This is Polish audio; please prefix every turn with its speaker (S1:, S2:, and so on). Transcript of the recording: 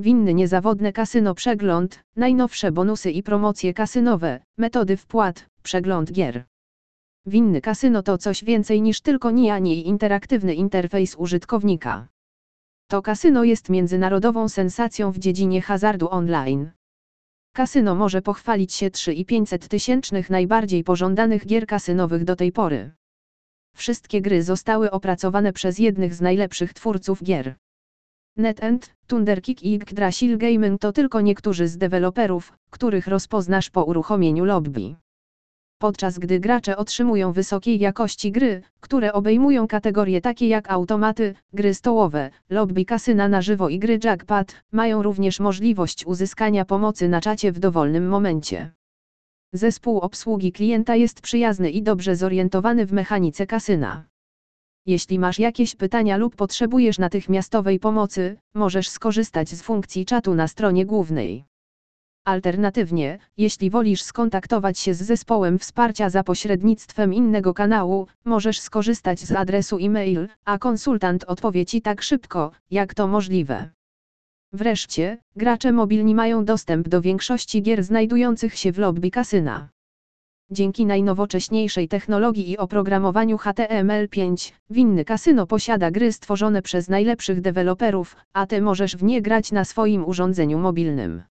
S1: Winny niezawodne kasyno przegląd, najnowsze bonusy i promocje kasynowe, metody wpłat, przegląd gier. Winny kasyno to coś więcej niż tylko nijanie interaktywny interfejs użytkownika. To kasyno jest międzynarodową sensacją w dziedzinie hazardu online. Kasyno może pochwalić się 3,5 tysięcznych najbardziej pożądanych gier kasynowych do tej pory. Wszystkie gry zostały opracowane przez jednych z najlepszych twórców gier. NetEnt, Thunderkick i Yggdrasil Gaming to tylko niektórzy z deweloperów, których rozpoznasz po uruchomieniu lobby. Podczas gdy gracze otrzymują wysokiej jakości gry, które obejmują kategorie takie jak automaty, gry stołowe, lobby kasyna na żywo i gry jackpot, mają również możliwość uzyskania pomocy na czacie w dowolnym momencie. Zespół obsługi klienta jest przyjazny i dobrze zorientowany w mechanice kasyna. Jeśli masz jakieś pytania lub potrzebujesz natychmiastowej pomocy, możesz skorzystać z funkcji czatu na stronie głównej. Alternatywnie, jeśli wolisz skontaktować się z zespołem wsparcia za pośrednictwem innego kanału, możesz skorzystać z adresu e-mail, a konsultant odpowie Ci tak szybko, jak to możliwe. Wreszcie, gracze mobilni mają dostęp do większości gier znajdujących się w lobby kasyna. Dzięki najnowocześniejszej technologii i oprogramowaniu HTML5, winny kasyno posiada gry stworzone przez najlepszych deweloperów, a ty możesz w nie grać na swoim urządzeniu mobilnym.